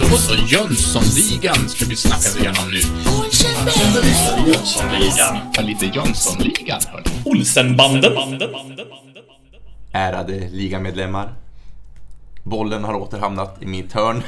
Då så, Jönssonligan ska vi snacka igenom nu. Jönssonligan. Ja, lite Jönssonligan, hörni. Olsenbanden. Ärade ligamedlemmar. Bollen har åter hamnat i mitt hörn.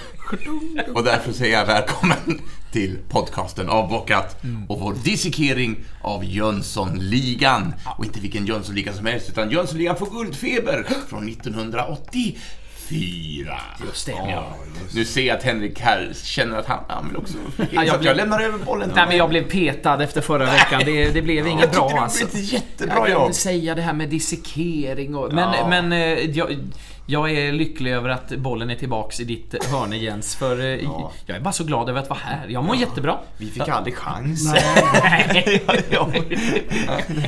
Och därför säger jag välkommen till podcasten Avbockat och vår dissekering av Jönssonligan. Och inte vilken Jönssonliga som helst, utan Jönssonligan får guldfeber från 1984. Just det. Ja, nu ser jag att Henrik här känner att han, han vill också in, jag blir- jag lämnar över bollen till Nej, men jag blev petad efter förra veckan. Det, det blev inget Jag bra tycker det alltså. blev ett jättebra jag jobb. vill säga det här med dissekering och... Men, Ja. men eh, jag, jag är lycklig över att bollen är tillbaks i ditt hörn Jens, för eh, jag är bara så glad över att vara här. Jag mår jättebra. Vi fick aldrig chansen. Ja.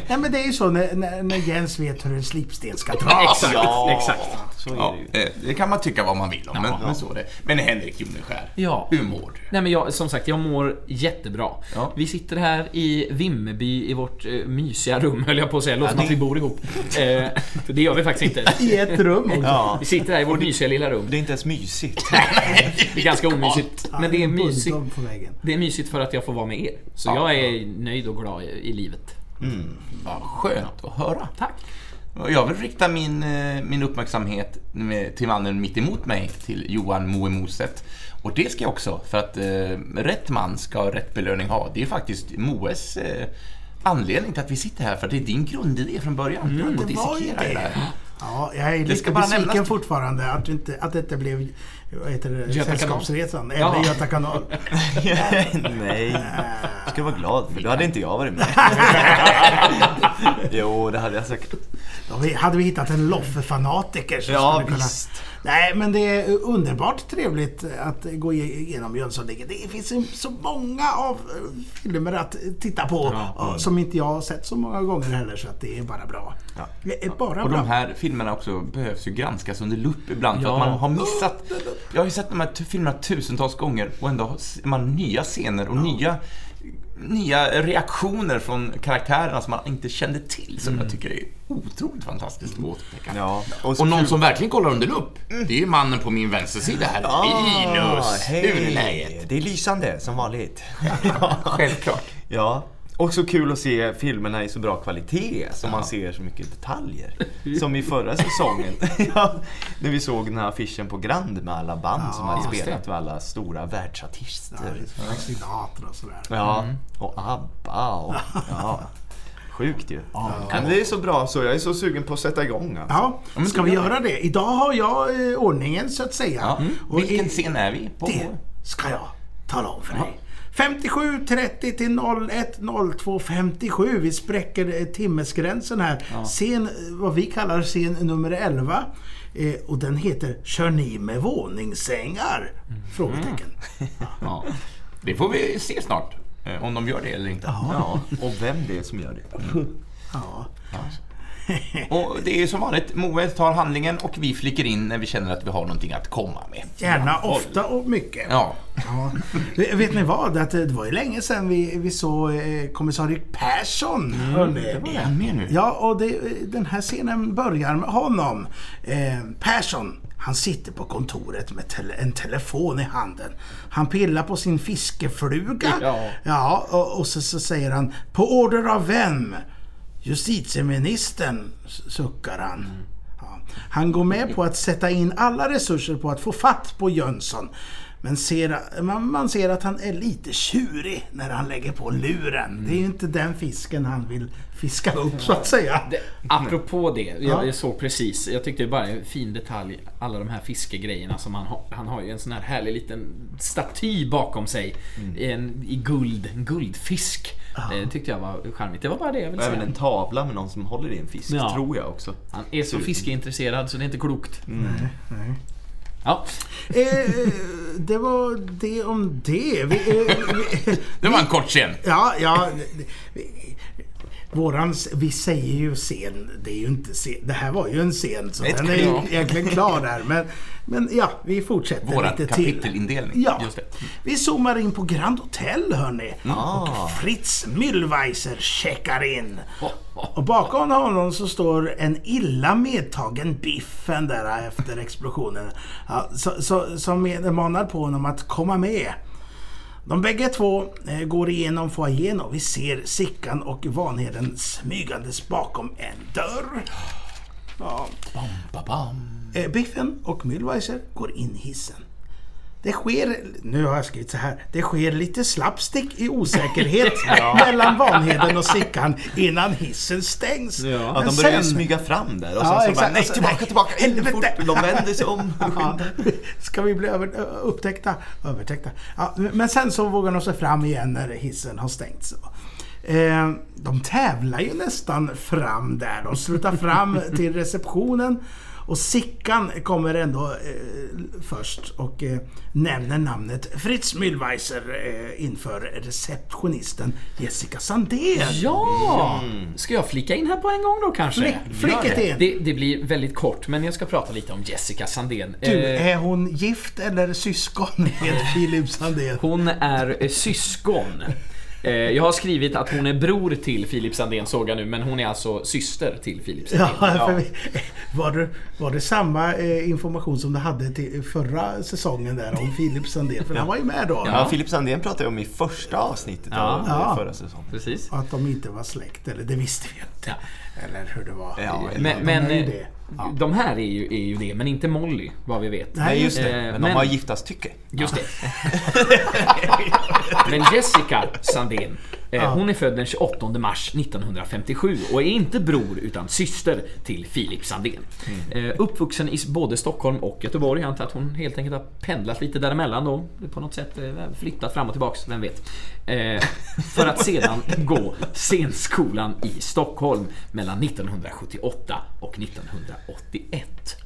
Nej men det är ju så när, när, när Jens vet hur en slipsten ska dras. Exakt, Ja. exakt. Så är Ja, det ju. eh, det kan man tycka vad man vill om, men, men så är det. Men Henrik Joneskär, Ja. hur mår du? Nej men jag, som sagt, jag mår jättebra. Ja. Vi sitter här i Vimmerby i vårt eh, mysiga rum, höll jag på att säga. Låter som att vi bor ihop. Eh, det gör vi faktiskt inte. I ett rum. Ja. Vi sitter här i vårt mysiga lilla rum. Det är inte ens mysigt. Det är ganska omysigt. Men det är mysigt. Det är mysigt för att jag får vara med er. Så jag är nöjd och glad i, i livet. Vad skönt att höra. Tack. Jag vill rikta min, eh, min uppmärksamhet till mannen mitt emot mig, till Johan Moe Moset. Och det ska jag också, för att eh, rätt man ska rätt belöning ha. Det är faktiskt Moes eh, anledning till att vi sitter här, för det är din grundidé från början. Mm, det var ju dissekera det det. där. Ja, jag är ska lite besviken nämnas. fortfarande att, du inte, att det inte blev vad heter det, Göta kanal. Sällskapsresan. Eller Ja. Göta kanal. Nej, du ska vara glad för då hade inte jag varit med. jo, det hade jag säkert. Då vi- hade vi hittat en Loffe-fanatiker som Ja, skulle kunna... Nej, men det är underbart trevligt att gå igenom Jönssonligan. Det finns så många av eh, filmer att titta på eh, som inte jag har sett så många gånger heller, så att det är bara bra. Ja. Det är bara Och bra. de här filmerna också behövs ju granskas under lupp ibland för Ja. att man har missat. Jag har ju sett de här filmerna tusentals gånger och ändå ser man nya scener och nya, nya reaktioner från karaktärerna som man inte kände till som jag tycker är otroligt fantastiskt att upptäcka. Ja, och Och någon kul- som verkligen kollar under lupp, det är mannen på min vänstersida här. Linus! Hur är läget? Det är lysande, som vanligt. Självklart. Ja, och så kul att se filmerna i så bra kvalitet, som man ser så mycket detaljer. Som i förra säsongen, ja, när vi såg den här affischen på Grand med alla band som hade spelat det. med alla stora världsartister. Frank Sinatra och sådär. Ja, och ABBA och... Ja. Sjukt ju. Men det är så bra så jag är så sugen på att sätta igång alltså. Ja, ska vi göra det? Idag har jag eh, ordningen så att säga. Ja. Och Vilken i- scen är vi på? Det ska jag tala om för dig. 57 30 till 01 02 57. Vi spräcker eh, timmesgränsen här. Scen, eh, vad vi kallar scen nummer 11. Eh, och den heter Kör ni med våningssängar? Frågetecken. Ja. Det får vi se snart, eh, om de gör det eller inte. Ja, och vem det är som gör det. Ja. Och det är som vanligt, Moe tar handlingen och vi flickar in när vi känner att vi har någonting att komma med. Gärna, ofta och mycket. Ja, Ja. Vet ni vad? Att det var ju länge sedan vi, vi såg eh, kommissarie Persson. hörni. är han med nu? Ja, och det, den här scenen börjar med honom. Eh, Persson, han sitter på kontoret med tele, en telefon i handen. Han pillar på sin fiskefluga. Ja. ja och, och så, så säger han, på order av vem? Justitieministern, suckar han. Ja. Han går med på att sätta in alla resurser på att få fatt på Jönsson. Men ser, man, man ser att han är lite tjurig när han lägger på luren. Det är ju inte den fisken han vill fiska upp så att säga. Det, apropå det, jag, Ja. jag såg precis. Jag tyckte det bara en fin detalj. Alla de här fiskegrejerna som han har. Han har ju en sån här härlig liten staty bakom sig. En, I guld, en guldfisk. Det tyckte jag var charmigt. Det var bara det jag ville även säga. en tavla med någon som håller i en fisk, Ja. tror jag också. Han är så fiskeintresserad så det är inte klokt. Nej. Ja, Eh, det var det om det. Vi, eh, vi, det var en kort scen. Ja, ja. Vi, våran, vi säger ju scen, det är ju inte scen, det här var ju en scen så Ett den är ju egentligen klar där. Men, men ja, vi fortsätter Våran lite till. kapitelindelning. Ja, Just det. vi zoomar in på Grand Hotel hörni. Ah. Och Fritz Mühlweiser checkar in. Och bakom honom så står en illa medtagen Biffen där efter explosionen. Ja, så, så, som manar på honom att komma med. De bägge två eh, går igenom foajén och vi ser Sickan och Vanheden smygandes bakom en dörr. Ja. Ba-bam. Eh, Biffen och Mühlweiser går in i hissen. Det sker, nu har jag skrivit så här, det sker lite slapstick i osäkerhet mellan Vanheden och Sickan innan hissen stängs. Ja. Ja, de börjar sen- smyga fram där och Ja, sen så exakt. bara, nej tillbaka, nej, tillbaka, helvete. De vänder sig om. Ja, ska vi bli över, upptäckta? Övertäckta. Ja, men sen så vågar de sig fram igen när hissen har stängts. Eh, de tävlar ju nästan fram där. De slutar fram till receptionen. Och Sickan kommer ändå eh, först och eh, nämner namnet Fritz Mühlweiser eh, inför receptionisten Jessica Sandén. Ja! Ska jag flika in här på en gång då kanske? Flick, flicket in. Det, det blir väldigt kort, men jag ska prata lite om Jessica Sandén. Du, Eh, är hon gift eller syskon med Filip Sandén? Hon är syskon. Eh, Jag har skrivit att hon är bror till Filip Sandén såg jag nu, men hon är alltså syster till Filip Sandén. Ja, för vi, var, det, var det samma eh, information som du hade till förra säsongen där om Filip Sandén? För han var ju med då. Ja, Filip Sandén pratade jag om i första avsnittet Ja. av Ja. förra säsongen. Precis. Att de inte var släkt, eller det visste vi inte. Eller hur det var. Ja, Men, de men är ju eh, det. Ja. de här är ju, är ju det, men inte Molly, vad vi vet. Nej, just det. Eh, Men, men- de har giftastycke. Just det. Men Jessica Sandén, Ja. hon är född den 28 mars 1957 och är inte bror utan syster till Filip Sandén. Eh, uppvuxen i både Stockholm och Göteborg. Jag antar att hon helt enkelt har pendlat lite däremellan då. På något sätt eh, flyttat fram och tillbaks, vem vet. Eh, för att sedan gå scenskolan i Stockholm mellan 1978 och 1981.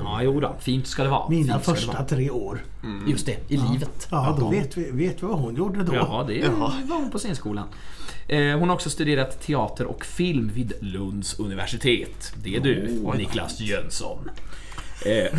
Ja, jo då, fint ska det vara. Mina första vara. tre år. Just det, i livet. Ja, då vet vi, vet vi vad hon gjorde då. Ja, det var hon på scenskolan. Eh, Hon har också studerat teater och film vid Lunds universitet. Det är du, Niklas Jönsson. Eh,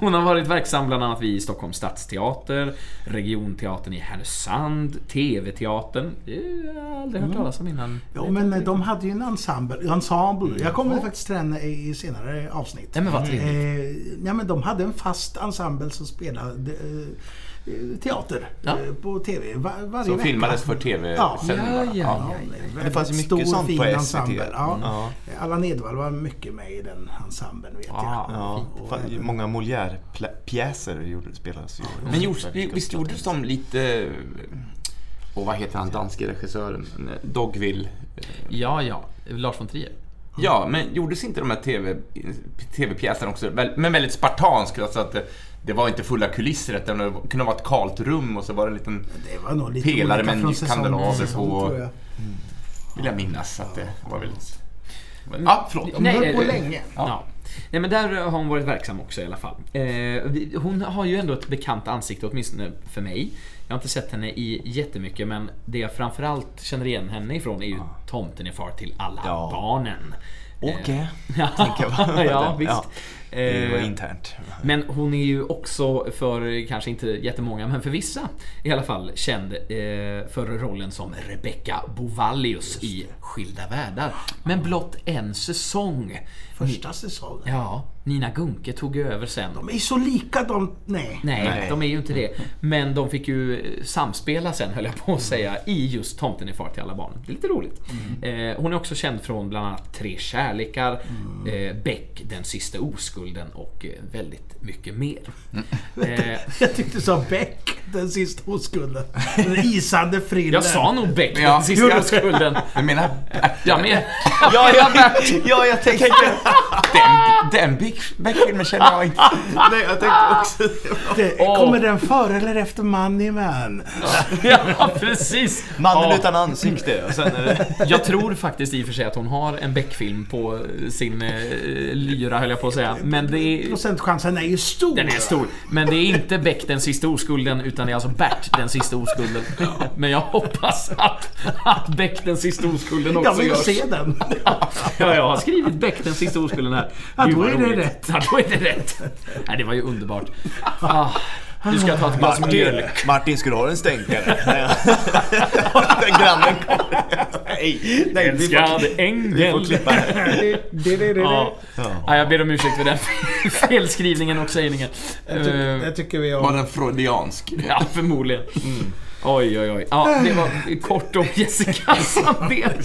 Hon har varit verksam bland annat vid Stockholms stadsteater, Regionteatern i Härnösand, TV-teatern. Det har jag aldrig hört talas om innan. Ja, men eh, de hade ju en ensemble. ensemble. Jag kommer faktiskt till den i senare avsnitt. Nej men vad trevligt. Ja, men de hade en fast ensemble som spelade teater Ja. eh, på TV var, varje Som vecka. filmades för tv Ja. Ja, ja, Det fanns ju mycket stor, sånt fin på SVT. ensemble. Ja. Ja. Allan Edwall var mycket med i den ensemblen vet Ah. jag. Ja, Och många Molière-pjäser spelades ju. Men gjordes, visst gjordes de lite... Och vad heter han, danske regissören? Dogville? Ja, ja. Lars von Trier. Ja, men gjordes inte de här TV, tv-pjäserna också, men väldigt spartanskt? Alltså att det, var inte fulla kulisser, utan det kunde vara ett kalt rum och så var det en liten, Det var nog lite Pelare med till kandelaber på- jag. vill jag minnas att det var väldigt... Ja, förlåt. De höll på eh, länge. Ja. Nej men där har hon varit verksam också i alla fall. Eh, hon har ju ändå ett bekant ansikte, åtminstone för mig. Jag har inte sett henne i jättemycket men det jag framförallt känner igen henne ifrån är ju Tomten är far till alla Ja. barnen. Åke. Ja, tänker jag. ja visst. Det var Eh, internt. men hon är ju också för, kanske inte jättemånga, men för vissa i alla fall känd eh, för rollen som Rebecca Bovallius i Skilda världar. Men blott en säsong. Första säsongen. Ja, Nina Gunke tog över sen. De är så lika de... Nej. Nej, Nej. de är ju inte det. Men de fick ju samspela sen, höll jag på att säga, i just Tomten är far till alla barn. Det är lite roligt. Eh, hon är också känd från bland annat Tre kärlekar, eh, Beck, Den sista oskulden och eh, väldigt mycket mer. Eh, Jag tyckte du sa Beck, den sista oskulden. Den isande frillen. jag sa nog Beck, Ja. Den sista oskulden. Jag menar, Ja, men, Ja, ja, ja, jag tänkte... den, den Beck-filmen känner jag inte. Nej, jag tänkte också Det. Kommer den före eller efter Money Man? ja, precis. Mannen Ja. utan ansikte. Och sen är det... Jag tror faktiskt i och för sig att hon har en Beck-film på sin eh, lyra höll jag på att säga. Men det är... Procentchansen är ju stor. Den är stor. Men det är inte Beck den sista oskulden, utan det är alltså Bert den sista oskulden. Men jag hoppas att, att Beck den sista oskulden också Jag vill görs. se den. Ja, jag har skrivit Beck den sista oskulden här. Ja, då är det. Rätt. Ja, då är det rätt. Nej, det var ju underbart. Ah, nu ska ta ett glas Martin, mjölk. Martin, ska du ha en stänkare? Den grannen kommer. Nej, nej, vi Älskade vi ängel. får klippa här. Det, det, det, det. Ja. Ja, jag ber om ursäkt för den felskrivningen och sägningen. Jag, ty- Eh, jag tycker vi Var har... den freudiansk? Ja, förmodligen. Oj, oj, oj. Ja, det var kort om Jessica Sandén.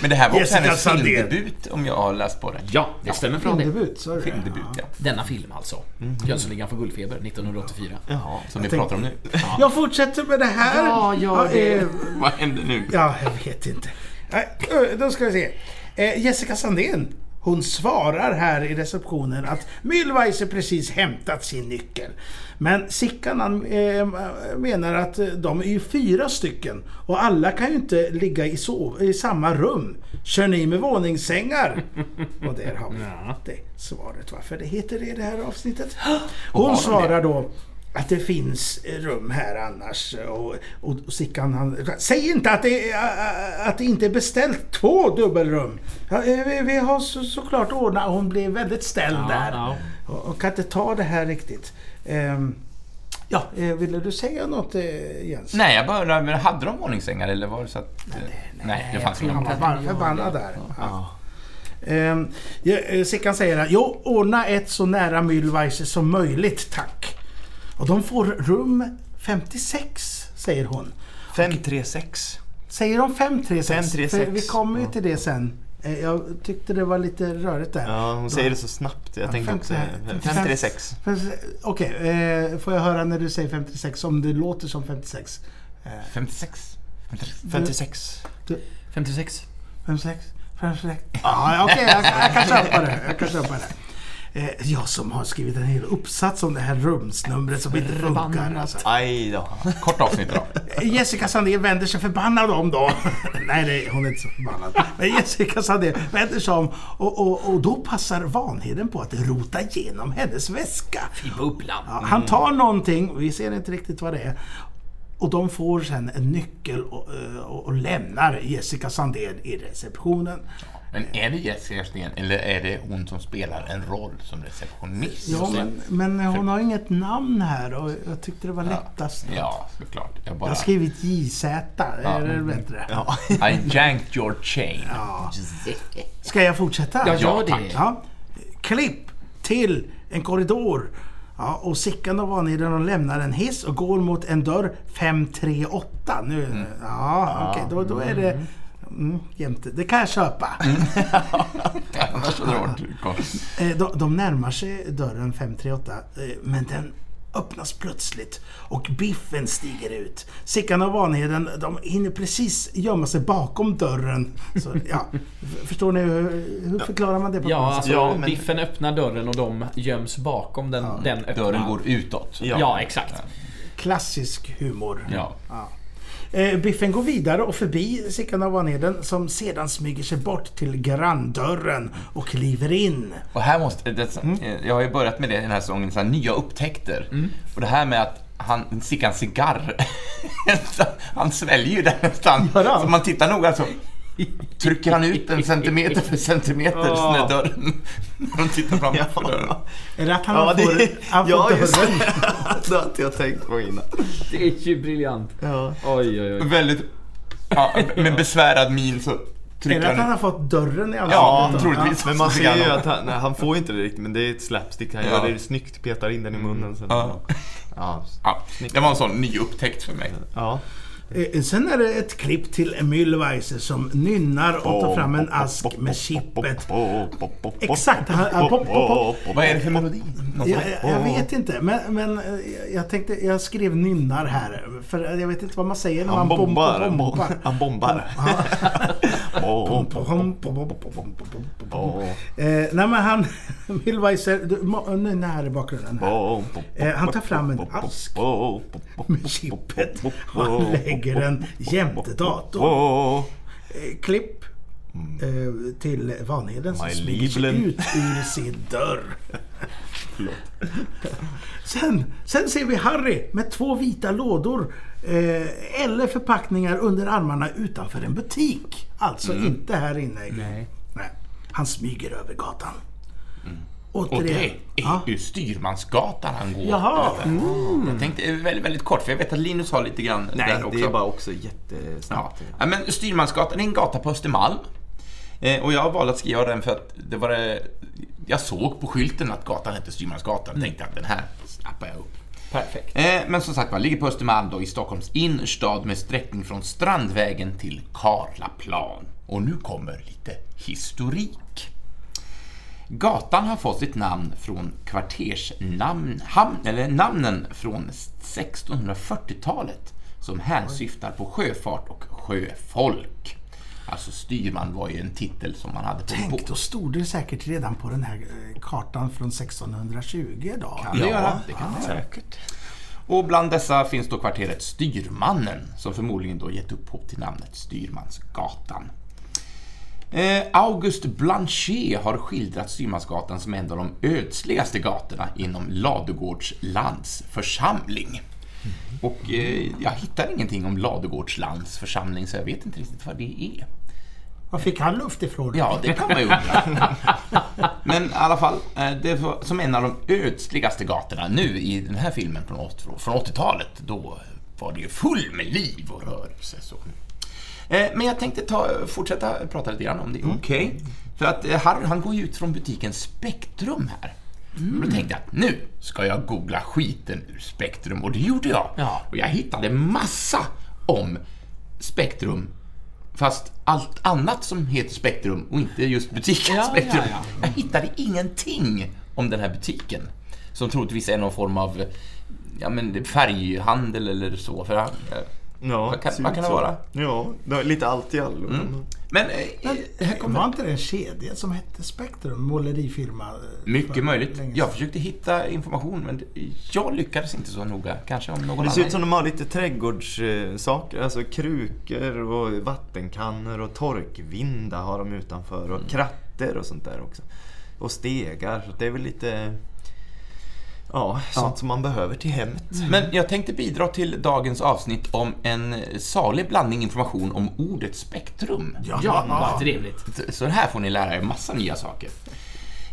Men det här var också Jessica hennes Sandén. filmdebut, om jag har läst på det. Ja, det stämmer bra det. Filmdebut, sa du det? Filmdebut, ja. Denna film alltså. Jönssonligan för guldfeber 1984. Jaha. Som vi pratar om nu. Jag fortsätter med det här. Ja, det. eh, Vad händer nu? Ja, jag vet inte. Nej, ö, Då ska vi se. Eh, Jessica Sandén, hon svarar här i receptionen att Mühlweiser precis hämtat sin nyckel. Men Sickan han, eh, menar att de är ju fyra stycken och alla kan ju inte ligga i, sov- i samma rum. Kör ni med våningssängar? Och där har vi det svaret varför det heter det i det här avsnittet. Hon svarar då att det finns rum här annars. Och, och, och Sickan han... Säg inte att det, att det inte är beställt två dubbelrum. Ja, vi, vi har så, såklart ordnat. Hon blev väldigt ställd Ja, där. ja. Och, och kan inte ta det här riktigt. Ehm, ja, eh, ville du säga något eh, Jens? Nej, jag bara, men hade de våningssängar eller var det så att... Nej, nej det fanns tror Han inga. var bara förbannad där. Ja. Ja, eh, Sickan säger att jo, ordna ett så nära Mühlweiser som möjligt, tack. Och de får rum 56, säger hon. 536. Säger de 536? 536, För vi kommer ju ja. till det sen. Eh, Jag tyckte det var lite rörigt där. Ja, hon säger det så snabbt. Jag tänkte fem- också nej, 536. Okej, eh, får jag höra när du säger 56 om det låter som 56? Eh, 56? 56. 56. 56. 56? 56? Ja, okej, jag, jag kan köpa det. Jag kan köpa det. Eh, jag som har skrivit en hel uppsats om det här rumsnumret som inte funkar. Alltså. Aj då. Kort avsnitt då. Jessica Sandén vänder sig förbannad om då. Nej, nej, hon är inte så förbannad. Men Jessica Sandén vänder sig om och, och, och då passar Vanheden på att rota igenom hennes väska. I bubblan. Ja, han tar någonting, vi ser inte riktigt vad det är. Och de får sen en nyckel och, eh, och, och lämnar Jessica Sandén i receptionen. Men är det Jessica Sten eller är det hon som spelar en roll som receptionist? Ja, men, men hon har inget namn här och jag tyckte det var lättast. Ja, såklart. Jag Jag bara... har skrivit JZ, är det bättre? Ja. I janked your chain. Ja. Ska jag fortsätta? Ja, Ja, gör tack. det. Ja. Klipp till en korridor. Ja, och Sickan och Vanheden de lämnar en hiss och går mot en dörr 538. Nu, Mm. ja, okej, då, då är det mm, jämte. Det kan jag köpa. Annars hade det varit konstigt. Eh, De, de närmar sig dörren 538, eh, men den öppnas plötsligt och Biffen stiger ut. Sickan och Vanheden, de hinner precis gömma sig bakom dörren. Så, ja, förstår ni hur, hur förklarar man det på Ja, alltså Ja, men- Biffen öppnar dörren och de göms bakom den, den öppna. Dörren går utåt. Ja, exakt. Klassisk humor. Ja. Eh, Biffen går vidare och förbi Sickan och Vanheden som sedan smyger sig bort till granndörren och kliver in. Och här måste... Det, eh, Jag har ju börjat med det i den här säsongen, så här, nya upptäckter. Och det här med att han, Sickan cigarr, han sväljer ju den nästan. Så man tittar noga så trycker han ut en centimeter för centimeter Ja. när dörren... När de tittar framför dörren. Är det att han Ja, får, det, han får ja just dörren? det. Det har inte jag tänkt på innan. Det är ju briljant. Ja. Oj, oj, oj. Väldigt... Ja, med besvärad min så Är trycker det att han han har fått dörren i ansiktet? Ja, då? troligtvis. Men man ser ju att han, nej, han får inte det riktigt, men det är ett slapstick. Han Ja. gör det snyggt, petar in den i munnen. Sen. Ja. Ja. Ja, det var en sån ny upptäckt för mig. ja. Eh, Sen är det ett klipp till Mühlweiser som nynnar och tar fram en ask med chippet. Exakt, han- han- pop, pop, pop. Vad är det för melodi? Jag, vet inte, men, men eh, jag tänkte, jag skrev nynnar här. För jag vet inte vad man säger när man bom- bombar. bom- bombar. Han bombar. Nej men han, Millweiser... Nu må- här i bakgrunden. Här. Eh, han tar fram en ask med chippet och han lägger den jämte datorn. Eh, klipp. till Vanheden som smyger sig ut ur sin dörr. Sen, sen ser vi Harry med två vita lådor eh, eller förpackningar under armarna utanför en butik. Alltså inte här inne. Nej. Nej. Han smyger över gatan. Och det är Ja. ju Styrmansgatan han går Jaha. över. Jag tänkte eh, väldigt, väldigt kort, för jag vet att Linus har lite grann Nej, där också. det är bara också jättesnabbt. ja, men Styrmansgatan är en gata på Östermalm. Eh, och jag valde att skriva den för att det var det... Jag såg på skylten att gatan hette Styrmansgatan och tänkte att den här snappar jag upp. Perfekt. Eh, men som sagt var, ligger på Östermalm då i Stockholms innerstad med sträckning från Strandvägen till Karlaplan. Och nu kommer lite historik. Gatan har fått sitt namn från kvartersnamn, eller namnen från 1640-talet som hänsyftar på sjöfart och sjöfolk. Alltså styrman var ju en titel som man hade på Tänk, då stod det säkert redan på den här eh, kartan från 1620 idag. Kan det göra? Det kan det göra. säkert. Och bland dessa finns då kvarteret Styrmannen som förmodligen då gett upphov till namnet Styrmansgatan. Eh, August Blanchet har skildrat Styrmansgatan som en av de ödsligaste gatorna inom Ladugårds landsförsamling. Och eh, jag hittar ingenting om Ladugårds landsförsamling så jag vet inte riktigt vad det är. Var fick han luft ifrån? Ja, det kan man ju undra. Men i alla fall, eh, det var som en av de ödsligaste gatorna nu i den här filmen från 80 från 80-talet. Då var det ju full med liv och rörelse. Så. Eh, Men jag tänkte ta, fortsätta prata lite grann om det. Okej? För att eh, Harry, han går ju ut från butiken Spektrum här. Och då tänkte jag att nu ska jag googla skiten ur Spektrum och det gjorde jag. Ja. Och jag hittade massa om Spektrum Fast allt annat som heter Spektrum och inte just butiken Ja, Spektrum. ja, Jag hittade ingenting om den här butiken. Som troligtvis är någon form av ja, men färghandel eller så. För, han- Ja, Vad kan- vad kan det vara? Ja, det är lite allt i allo. men eh, här Var kommer... inte det en kedja som hette Spektrum? Målerifirma? eh, Mycket möjligt. Jag försökte hitta information men jag lyckades inte så noga. Kanske om någon Det ser ut som de har lite trädgårdssaker, alltså krukor och vattenkannor och torkvindar har de utanför Mm. och kratter och sånt där också. Och stegar, så det är väl lite... Ja, sånt som man behöver till hemmet. Men jag tänkte bidra till dagens avsnitt om en salig blandning information om ordet spektrum. Ja, vad trevligt. Så här får ni lära er massa nya saker.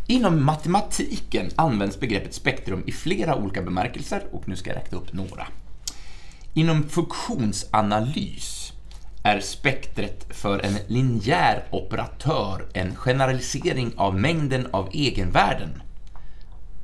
Inom matematiken används begreppet spektrum i flera olika bemärkelser och nu ska jag räkna upp några. Inom funktionsanalys är spektret för en linjär operatör en generalisering av mängden av egenvärden.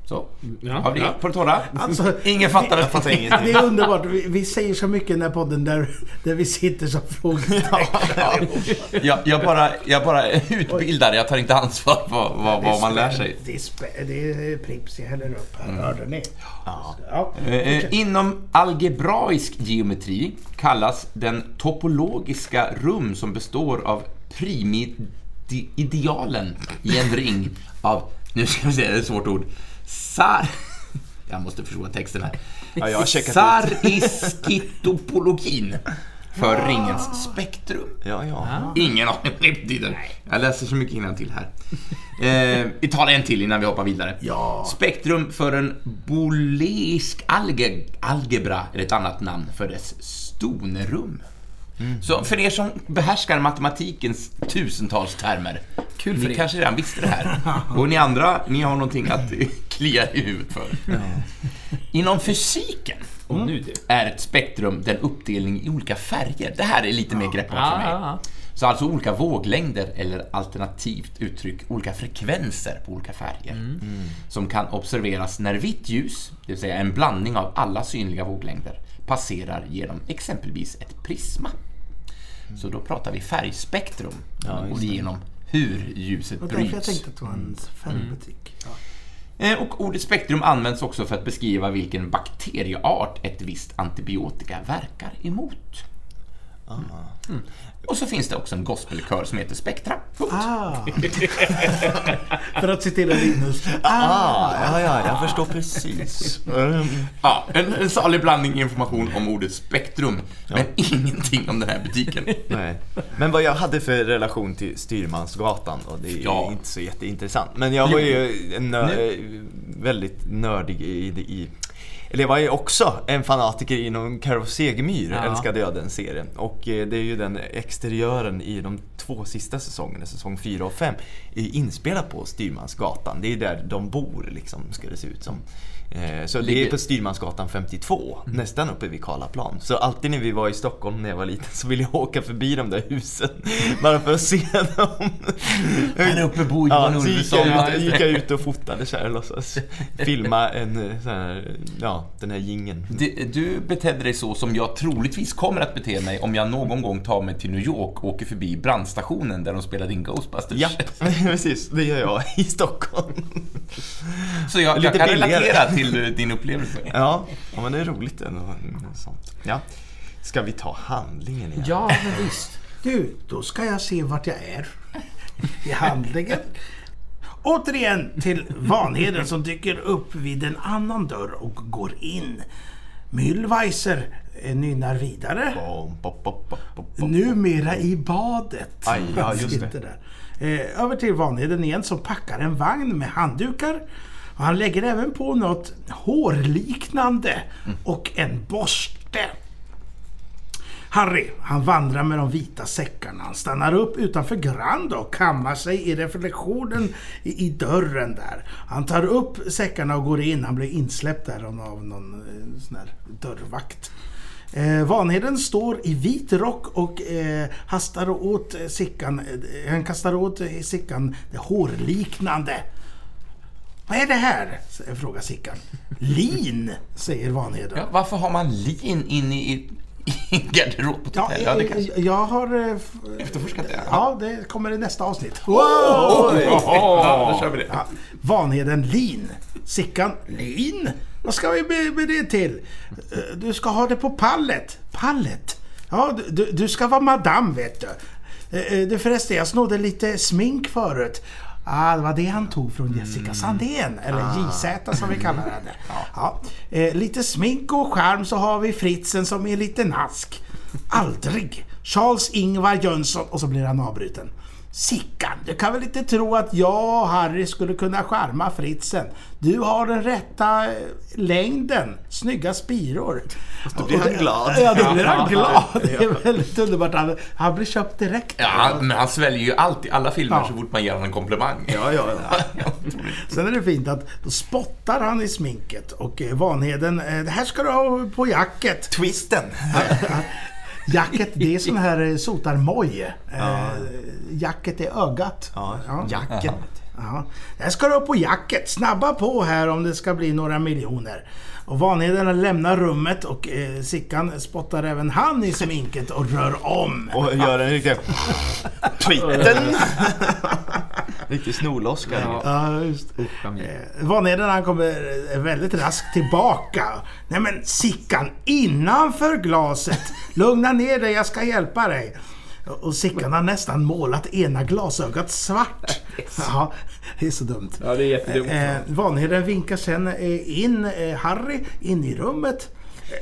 Så, Ja, har vi ja. på det torra? Alltså, Ingen fattar Jag fattar ingenting. Det är underbart. Vi, vi säger så mycket i den här podden där, där vi sitter som frågetecken. Jag, jag, bara, jag bara utbildar, jag tar inte ansvar för vad, vad man lär sig. Det är, det är Pripps jag häller upp här. Hörde ni? Ja. ja. Eh, inom algebraisk geometri kallas den topologiska rum som består av primidealen i en ring av, nu ska vi se, det är ett svårt ord, sar... Jag måste förstå texten här. Ja, jag har checkat ut. Sariskitopologin för ringens spektrum. Ja, ja. Ingen aning vad det betyder. Jag läser så mycket till här. Eh, vi tar en till innan vi hoppar vidare. Ja. Spektrum för en booleisk alge, algebra är ett annat namn för dess stonerum. Så för er som behärskar matematikens tusentals termer, Kul för ni er. kanske redan visste det här. Och ni andra, ni har någonting att klia i huvudet för. Inom fysiken nu du. är ett spektrum den uppdelning i olika färger. Det här är lite mer greppbart för Ja, mig. ja, ja. Så alltså olika våglängder eller alternativt uttryck olika frekvenser på olika färger. Som kan observeras när vitt ljus, det vill säga en blandning av alla synliga våglängder, passerar genom exempelvis ett prisma. Så då pratar vi färgspektrum och genom hur ljuset Det var därför jag bryts. tänkte att det var en färgbutik. Ja. Eh, och ordet spektrum används också för att beskriva vilken bakterieart ett visst antibiotika verkar emot. Och så finns det också en gospelkör som heter Spektra. Punkt. Ah. För att citera Linus. Ah, ja, ja, jag förstår precis. Mm. Ja, en, en salig blandning information om ordet spektrum, men ingenting om den här butiken. Nej. Men vad jag hade för relation till Styrmansgatan, och det är Ja. inte så jätteintressant. Men jag var ju en nö- väldigt nördig i, i var ju också en fanatiker inom Carol Segemyhr, Ja. älskade jag den serien. Och eh, det är ju den exteriören i de två sista säsongerna, säsong 4 och 5, är inspelad på Styrmansgatan. Det är där de bor liksom, ska det se ut som. Eh, Så det är på Styrmansgatan 52, nästan uppe vid Karlaplan. Så alltid när vi var i Stockholm när jag var liten så ville jag åka förbi de där husen. Bara för att se dem. Här uppe bor Ja, Johan så gick jag, ut, gick jag ut och fotade så här, låtsas filma en eh, sån här, ja, den här gingen. Du, du betedde dig så som jag troligtvis kommer att bete mig om jag någon gång tar mig till New York och åker förbi brandstationen där de spelade in Ghostbusters. Ja, precis. Det gör jag i Stockholm. Så jag, jag kan billigare. relatera till din upplevelse. Ja, men det är roligt ändå. Sånt. Ja. Ska vi ta handlingen igen? Ja, men visst. Du, då ska jag se vart jag är. I handlingen. Återigen till Vanheden som dyker upp vid en annan dörr och går in. Mühlweiser eh, nynnar vidare. Bom. Numera i badet. Aj, ja, Han just sitter det. Där. Eh, över till Vanheden igen som packar en vagn med handdukar. Och han lägger även på något hårliknande och en borste. Harry, han vandrar med de vita säckarna. Han stannar upp utanför Grand och kammar sig i reflektionen i, i dörren där. Han tar upp säckarna och går in. Han blir insläppt där av någon eh, sån här dörrvakt. Eh, Vanheden står i vit rock och eh, hastar åt eh, Sickan. Eh, han kastar åt eh, Sickan det hårliknande. Vad är det här? frågar Sickan. Lin, säger Vanheden. Ja, varför har man lin inne i, i garderob på Ja? Ja, det kanske... jag har... eh, Efterforskat det? Ja, det kommer i nästa avsnitt. Ja, då kör vi det. Ja, Vanheden Lin. Sickan Lin? Vad ska vi med, med det till? Eh, Du ska ha det på pallet. Pallet? Ja, du- du, ska vara madam vet du. Eh, Du förresten, jag snodde lite smink förut. Ah, det var det han tog från Jessica Sandén, eller JZ som vi kallar henne. Ja. Eh, lite smink och charm så har vi Fritzen som är lite nask. Aldrig! Charles Ingvar Jönsson och så blir han avbruten. Sickan, du kan väl inte tro att jag och Harry skulle kunna charma Fritzen? Du har den rätta eh, längden, snygga spiror. Då blir han glad. Ja, då blir han glad. Det är väldigt underbart. Han, han blir köpt direkt. Ja, han, men han sväljer ju allt i alla filmer Ja. så fort man ger honom en komplimang. Ja, ja, ja. Sen är det fint att då spottar han i sminket och eh, Vanheden, eh, det här ska du ha på jacket. Twisten. Jacket, det är sån här sotarmoj. Eh, jacket är ögat. Ja, Ja. jacken. Ja. Det här ska du ha på jacket. Snabba på här om det ska bli några miljoner. Och Vanheden lämnar rummet och eh, Sickan spottar även han i sminket och rör om. Och gör en riktig... Twitten! Riktig snorloska. Ja. Ja, just. Eh, Vanheden han kommer eh, väldigt raskt tillbaka. Nej men Sickan, innanför glaset! Lugna ner dig, jag ska hjälpa dig. Och Sickan har nästan målat ena glasögat svart. Ja, det är så dumt. Ja, det är jättedumt. Eh, Vanheden vinkar sen eh, in eh, Harry in i rummet.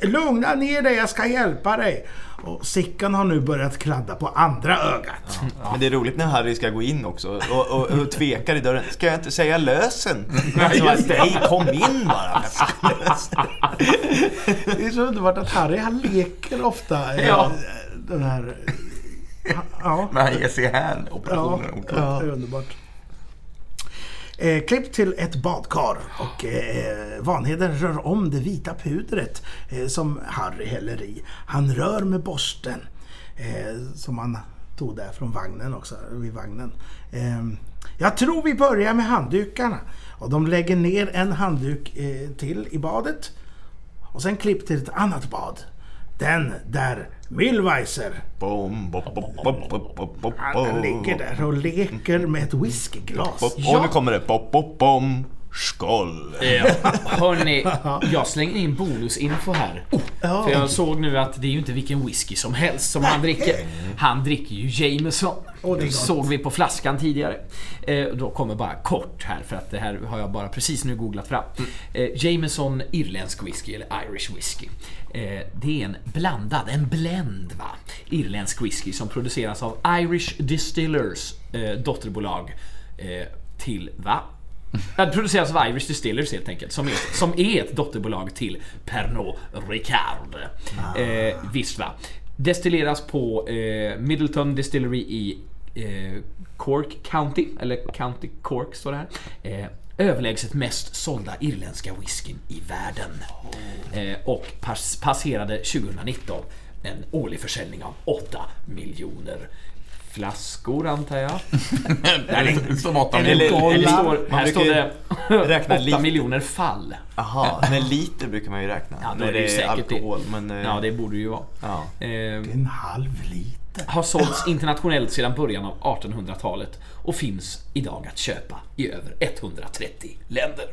Eh, Lugna ner dig, jag ska hjälpa dig. Och Sickan har nu börjat kladda på andra ögat. Men det är roligt när Harry ska gå in också och, och, och tvekar i dörren. Ska jag inte säga lösen? Nej, kom in bara. Det är så underbart att Harry han leker ofta eh, Ja. den här... Ja, Men han ger sig hän ja, operationen. ja, det är underbart. Eh, klipp till ett badkar och eh, Vanheden rör om det vita pudret eh, som Harry häller i. Han rör med borsten eh, som han tog där från vagnen också, vid vagnen. Eh, jag tror vi börjar med handdukarna. Och de lägger ner en handduk eh, till i badet. Och sen klipp till ett annat bad. Den där Bom, bop, han ligger där och leker med ett whiskyglas. Och nu kommer det bop, bop, bom. Skål! Hörni, jag slänger in bonusinfo här. Ja. För jag såg nu att det är ju inte vilken whisky som helst som han dricker. Han dricker ju Jameson. Åh, det såg vi på flaskan tidigare. Eh, då kommer bara kort här för att det här har jag bara precis nu googlat fram. Eh, Jameson irländsk whisky eller Irish whisky. Eh, det är en blandad, en blend va. Irländsk whisky som produceras av Irish Distillers eh, dotterbolag eh, till va? Det produceras av Irish Distillers helt enkelt, som är, som är ett dotterbolag till Pernod Ricard. Eh, visst va? Destilleras på eh, Middleton Distillery i eh, Cork County, eller County Cork står det här. Eh, överlägset mest sålda irländska whiskyn i världen. Eh, och pass, passerade 2019 en årlig försäljning av 8 miljoner flaskor antar jag. Det står åtta Eller- miljoner. Eller står, här står brukar det räkna 8 lite. miljoner fall. Aha, men liter brukar man ju räkna. Ja, då är det ju säkert alkohol. det. Men, eh, Ja, det borde ju vara. ja. Eh, En halv liter. har sålts internationellt sedan början av 1800-talet och finns idag att köpa i över 130 länder.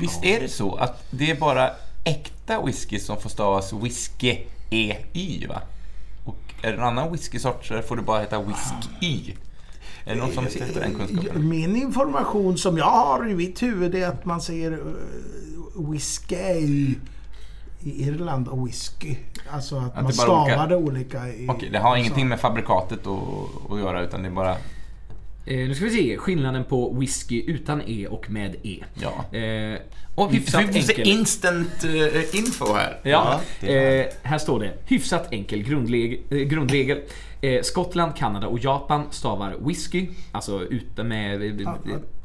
Visst är det så att det är bara äkta whisky som får stavas whisky EY va? Är det en annan whiskysort så får det bara heta whisky. Är det någon som sitter på den kunskapen? Min information som jag har i mitt huvud är att man säger uh, whisky i Irland och whisky. Alltså att, Att man stavar det olika. I, Okej, det har ingenting med fabrikatet att, att göra utan det är bara... Eh, nu ska vi se skillnaden på whisky utan E och med E. Ja. Eh, Och vi hyfsat enkel. instant eh, info här. Ja, är eh, här står det. Hyfsat enkel grundleg, eh, grundregel. Eh, Skottland, Kanada och Japan stavar whisky, alltså utan, med,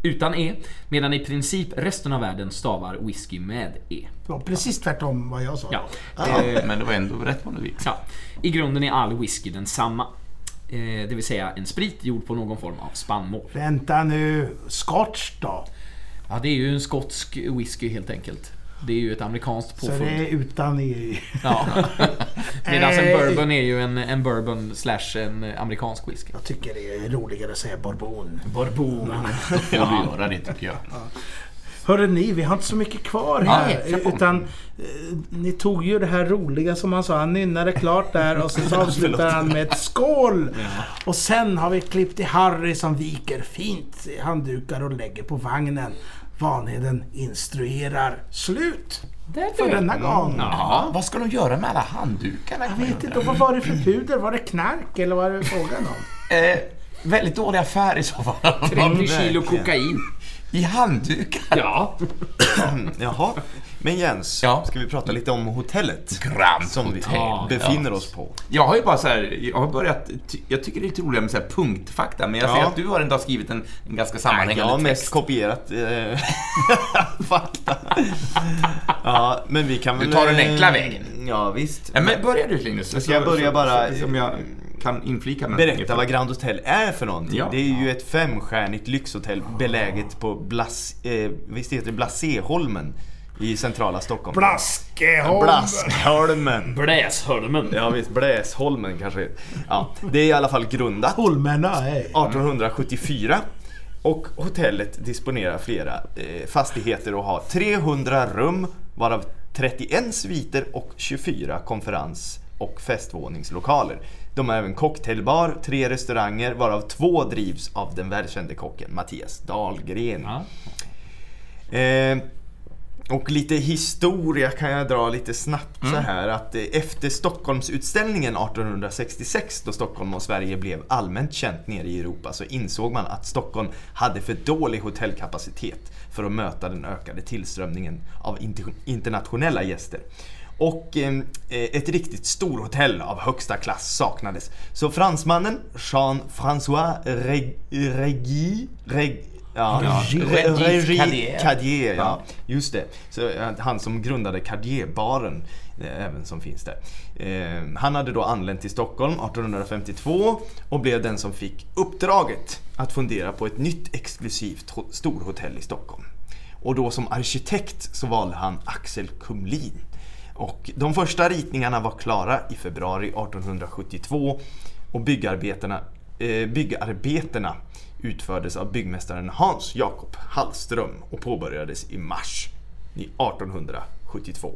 utan E. Medan i princip resten av världen stavar whisky med E. Det var precis tvärtom vad jag sa. Ja. Ja, Eh, men det var ändå rätt på något vis. ja. I grunden är all whisky densamma. Eh, det vill säga en sprit gjord på någon form av spannmål. Vänta nu. Scotch då? Ja, det är ju en skotsk whisky helt enkelt. Det är ju ett amerikanskt Så påfund. det är utan i... Ja. Medan en Eh, bourbon är ju en, en bourbon slash en amerikansk whisky. Jag tycker det är roligare att säga bourbon. Bourbon. Då får du göra det tycker jag. Hörde ni, vi har inte så mycket kvar här. Nej, utan eh, ni tog ju det här roliga som han sa. Han nynnade klart där och sen så avslutar han med ett skål. Och sen har vi klippt till Harry som viker fint handdukar och lägger på vagnen. Vanheden instruerar. Slut! För denna gång. Ja, vad ska de göra med alla handdukarna? Jag vet inte, vad var det för puder? Var det knark eller vad var det frågan om? Eh, väldigt dålig affär i så fall. 30 kilo kokain. I handdukar? Ja. Jaha. Men Jens, Ja. ska vi prata lite om hotellet? Grand Som vi Hotel. befinner Ja. oss på. Jag har ju bara så här, jag har börjat, jag tycker det är lite roligare med så här punktfakta, men jag ser Ja. att du har ändå skrivit en, en ganska Jag sammanhängande har mest text. kopierat eh, fakta. Ja, men vi kan Du väl... tar den eh, enkla vägen. Ja, visst. Ja, men börja du Linus. Ska jag börja bara- Som jag kan inflika med. Berätta vad Grand Hotel är för någonting. Ja. Det är ju ett femstjärnigt lyxhotell beläget på Blas, eh, visst heter det Blaséholmen i centrala Stockholm. Blaskeholm! Blaskholmen! Bläshölmen. Ja visst, Bläsholmen kanske. Ja, det är i alla fall grundat Holmena, hej. 1874. Och hotellet disponerar flera eh, fastigheter och har 300 rum varav 31 sviter och 24 konferens och festvåningslokaler. De har även cocktailbar, tre restauranger varav två drivs av den välkände kocken Mattias Dahlgren. Ja. Eh, och lite historia kan jag dra lite snabbt så här att eh, efter Stockholmsutställningen 1866 då Stockholm och Sverige blev allmänt känt nere i Europa så insåg man att Stockholm hade för dålig hotellkapacitet för att möta den ökade tillströmningen av inter- internationella gäster. Och eh, ett riktigt storhotell av högsta klass saknades. Så fransmannen Jean-François Reg- Regis Reg- Ja, Regis Re- Regis Cartier. Cartier, ja. Just det. Så, eh, han som grundade Cartier-baren, eh, även som finns där. Eh, han hade då anlänt till Stockholm 1852 och blev den som fick uppdraget att fundera på ett nytt exklusivt ho- storhotell i Stockholm. Och då som arkitekt så valde han Axel Kumlin. Och de första ritningarna var klara i februari 1872 och byggarbetena eh, byggarbetena utfördes av byggmästaren Hans Jakob Hallström och påbörjades i mars 1872.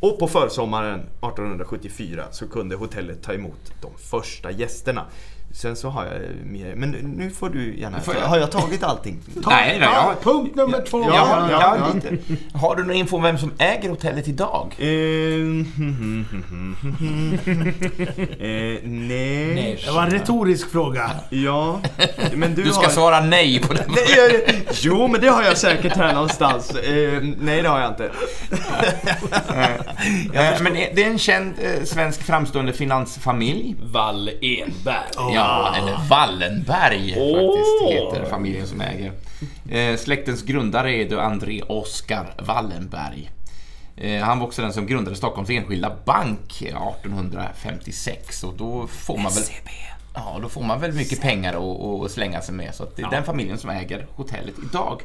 Och på försommaren 1874 så kunde hotellet ta emot de första gästerna. Sen så har jag mer, men nu får du gärna... Får jag? Har jag tagit allting? Nej, nej, Ja, ja. punkt nummer två. Ja, Ja, ja, ja. lite. Har du någon info om vem som äger hotellet idag? Eh, eh, nej. Nej. Det var en retorisk fråga. Ja, men du, Du ska har... svara nej på den. Nej, jag- Jo, men det har jag säkert här någonstans. Eh, nej, det har jag inte. Eh, Men det är en känd eh, svensk framstående finansfamilj. Wall Enberg. Ja, eller Wallenberg faktiskt heter familjen som äger. Eh, släktens grundare är då André Oskar Wallenberg. Eh, han var också den som grundade Stockholms Enskilda Bank 1856 och då får man väl... Ja, då får man väl mycket pengar att- att slänga sig med. Så att det är den familjen som äger hotellet idag.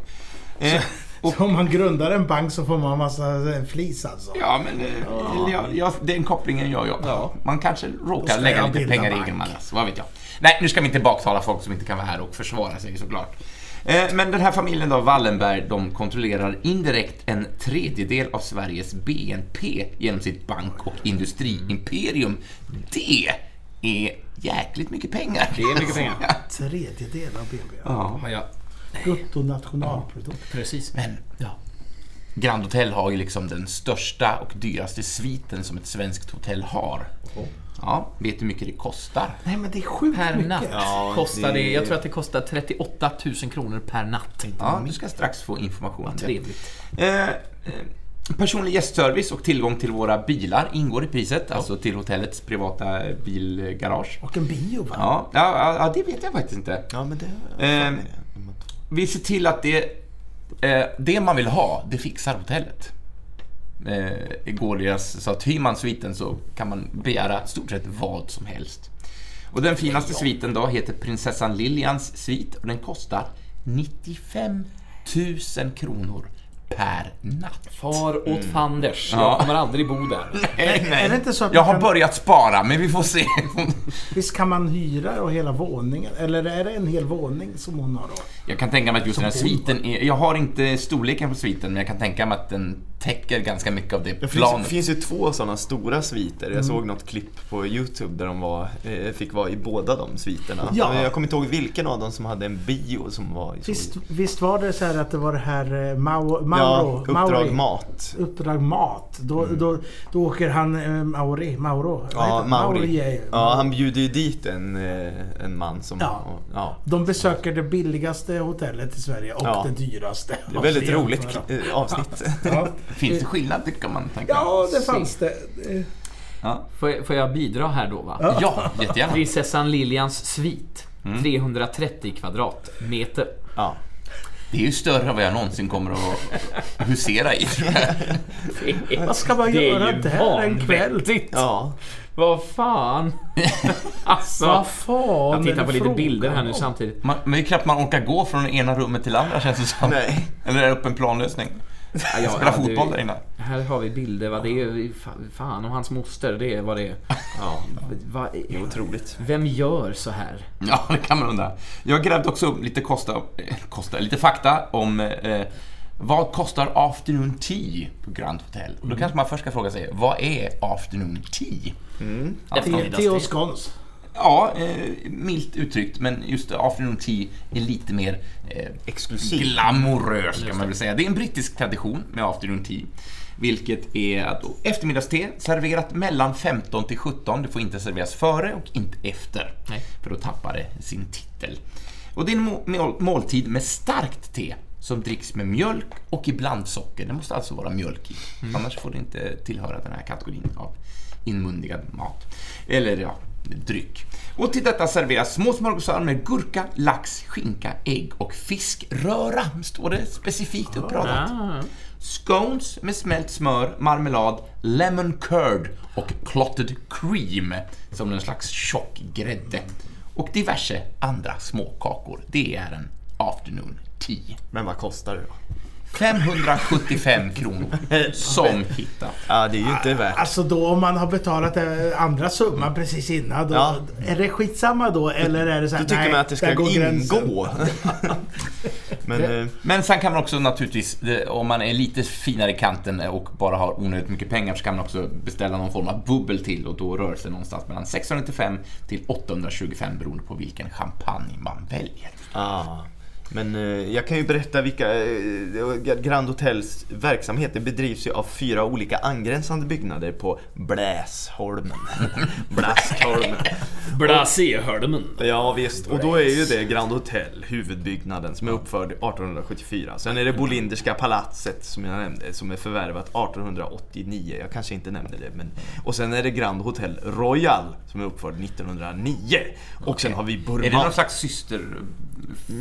Eh, och, Så om man grundar en bank så får man massa eh, flis alltså. ja, men eh, eller jag, jag, den kopplingen gör jag. Ja. Man kanske råkar lägga jag lite pengar i bank. egen madrass, vad vet jag. Nej, nu ska vi inte baktala folk som inte kan vara här och försvara sig såklart. Eh, Men den här familjen då, Wallenberg, de kontrollerar indirekt en tredjedel av Sveriges BNP genom sitt bank och industriimperium. Det är jäkligt mycket pengar. Det är mycket pengar. Tredjedel av BNP. Ja. Jag... Bruttonationalprodukt. Precis. Men Ja. Grand Hotel har ju liksom den största och dyraste sviten som ett svenskt hotell har. Ja, vet du hur mycket det kostar? Nej men det är sjukt Per mycket. natt Ja, kostar det... det- Jag tror att det kostar 38 000 kronor per natt. Ja, du ska strax få information om det. Trevligt. Eh, eh, personlig gästservice och tillgång till våra bilar ingår i priset, alltså till hotellets privata bilgarage. Och en bio va? Ja, ja, ja, det vet jag faktiskt inte. Ja, men det... Ehm, Vi ser till att det, eh, det man vill ha, det fixar hotellet. Eh, går deras, så att hyr man sviten så kan man begära stort sett vad som helst. Och den finaste sviten då heter Prinsessan Lilians svit och den kostar 95 000 kronor per natt. Far åt fanders. Ja. Jag kommer aldrig bo där. Är det inte så att Jag har kan, börjat spara, men vi får se. visst kan man hyra och hela våningen? Eller är det en hel våning som hon har då? Jag kan tänka mig att just den här sviten är, Jag har inte storleken på sviten, men jag kan tänka mig att den täcker ganska mycket av det Det finns, planet. finns ju två sådana stora sviter. Jag såg något klipp på Youtube där de var, eh, fick vara i båda de sviterna. Ja. Jag kommer inte ihåg vilken av dem som hade en bio som var i Visst, visst var det så här att det var det här eh, Mau, Mauro, Ja, Uppdrag Mauri. Mat. Uppdrag Mat. Då, då, då åker han eh, Mauri, Mauro. Ja, Mauri. är- Ja, han bjuder ju dit en, eh, en man som... Ja. ja. De besöker det billigaste hotellet i Sverige och Ja. det dyraste. Det är väldigt roligt eh, avsnitt. Ja. Finns det skillnad, det kan man tänka. ja, det fanns det. Ja, Får jag, får jag bidra här då va? ja jättegärna. Prinsessan Lilians svit. 330 kvadratmeter. Ja. Det är ju större än vad jag någonsin kommer att husera i. Vad ska man Det göra där en kväll? vanvettigt. ja. Vad fan. alltså. Vad fan Jag tittar på lite bilder här nu samtidigt. Man, men det är knappt man orkar gå från det ena rummet till det andra känns det som. Nej. Eller är det upp en planlösning? Ja, ja, Spela ja, fotboll där inne. Här har vi bilder. Va? Det är fa- fan och hans moster. Det är vad det är. ja. Va, Det är otroligt. vem gör så här? Ja, det kan man undra. Jag grävde också upp lite, kosta, eh, kosta, lite fakta om eh, vad kostar afternoon tea på Grand Hotel? Och då kanske man först ska fråga sig, vad är afternoon tea? Ja, Te- Te och scones. Ja, eh, milt uttryckt, men just afternoon tea är lite mer eh, Exklusiv. glamorös kan man väl säga. Det är en brittisk tradition med afternoon tea. Vilket är att eftermiddagste serverat mellan 15 till 17. Det får inte serveras före och inte efter. Nej. För då tappar det sin titel. Och det är en må- mål- måltid med starkt te som dricks med mjölk och ibland socker. Det måste alltså vara mjölk i. Annars får det inte tillhöra den här kategorin av inmundigad mat. Eller ja, dryck. Och till detta serveras små smörgåsar med gurka, lax, skinka, ägg och fiskröra. Står det specifikt uppradat. Ah. Scones med smält smör, marmelad, lemon curd och clotted cream som en slags tjock grädde. Och diverse andra småkakor. Det är en afternoon tea. Men vad kostar det då? 575 kronor som hitta. Ja, det är ju inte värt. Alltså då om man har betalat eh, andra summan precis innan. Då, Ja. Är det skitsamma då eller är det så här, Då tycker nej, man att det ska ingå. Men eh, Men sen kan man också naturligtvis, om man är lite finare i kanten och bara har onödigt mycket pengar så kan man också beställa någon form av bubbel till och då rör sig någonstans mellan 695 till 825 beroende på vilken champagne man väljer. Ah. Men eh, jag kan ju berätta vilka... Eh, Grand Hotels verksamhet det bedrivs ju av fyra olika angränsande byggnader på Bläsholmen. Bläsholmen. Blasé-hördemen. Ja visst, och då är ju det Grand Hotel, huvudbyggnaden, som är uppförd 1874. Sen är det Bolinderska palatset som jag nämnde, som är förvärvat 1889. Jag kanske inte nämnde det, men... Och sen är det Grand Hotel Royal, som är uppförd 1909. Och sen har vi Burma... Är det någon slags syster...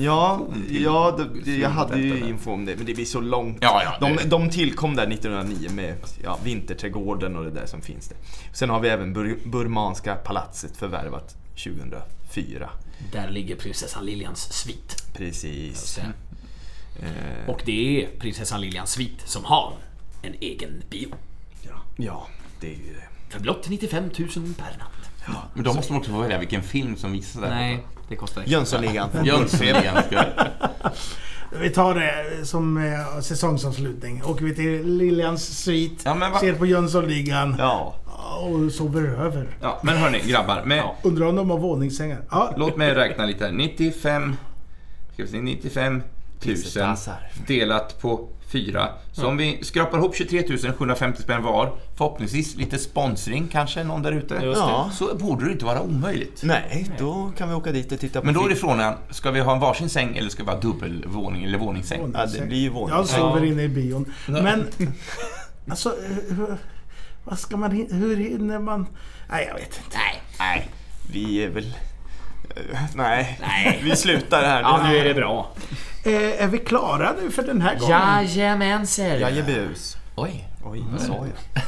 Ja, ja det, det, jag hade ju info om det, men det blir så långt. Ja, ja, de, de tillkom där 1909 med ja, Vinterträdgården och det där som finns där. Sen har vi även Bur Burmanska palatset förvärvat 2004. Där ligger prinsessan Liljans svit. Precis. Eh, Och det är prinsessan Liljans svit som har en egen bio. ja, det är ju det. För blott 95 000 per natt. Men då måste man också få välja vilken film som visas där. Nej, det kostar extra. Jönssonligan. Jönssonligan. Vi tar det som eh, säsongsavslutning. Åker vi till Liljans svit, Ja, ser på Jönssonligan Ja. och sover över. Ja, men hörni grabbar. Med, Undrar om de har våningssängar? Ja, Låt mig räkna lite här. 95... Ska vi se, 95 000 Tusendassar. delat på 4. Så om vi skrapar ihop 23 750 spänn var, förhoppningsvis lite sponsring kanske, någon där ute. Ja. Så borde det inte vara omöjligt. Nej, då kan vi åka dit och titta på Men då är det frågan, ska vi ha en varsin säng eller ska vi ha dubbelvåning eller våningssäng? Ja, det blir ju våning. jag sover Ja. inne i bion. Men, alltså, hur, vad ska man, hur hinner man? Nej, jag vet inte. Nej. Nej, vi är väl... eh, Nej, vi slutar här. Ja, nu är det bra. Eh, är vi klara nu för den här gången? Jajamensan. Jajebus. Oj. Oj, vad sa jag?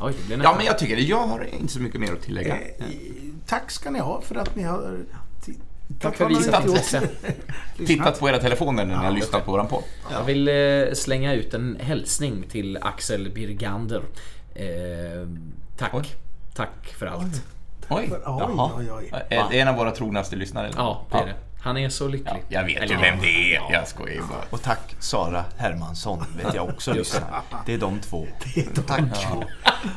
Oj, det Ja, men jag tycker det. Jag har inte så mycket mer att tillägga. Eh, tack ska ni ha för att ni har tittat. Tack för visat intresse. Tittat på era telefoner när ni har lyssnat på våran podd. Jag vill eh, slänga ut en hälsning till Axel Birgander. Eh, tack. Oj. Tack för allt. Oj. Oj, Jaha. oj, oj. Är det en av våra trognaste lyssnare? eller? Ja, det är det. Han är så lycklig. Jag vet ju Eller, vem det är. ja. Jag skojar ju bara. Och tack Sara Hermansson, vet jag också lyssnar. Det är de två. Tack.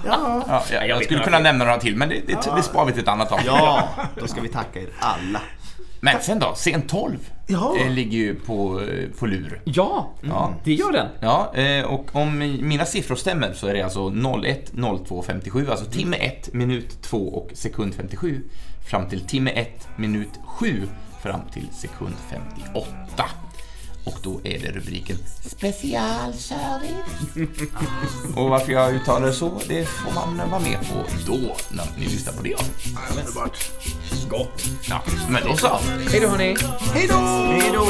Ja, Ja, jag, jag skulle kunna nämna några till, men det, det, det sparar vi till ett annat avsnitt. Ja, då ska vi tacka er alla. Men sen då, scen 12 Ja. eh, ligger ju på, eh, på lur. Ja, Ja. det gör den. Ja, eh, och om mina siffror stämmer så är det alltså 01, 02, 57, alltså timme 1, minut 2 och sekund 57 fram till timme 1, minut 7 fram till sekund 58. Och då är det rubriken Specialservice. och varför jag uttalar det så, det får man vara med på då när ni lyssnar på det. underbart. Ja, men då så. Hej då hörni. Hej då! Hej då!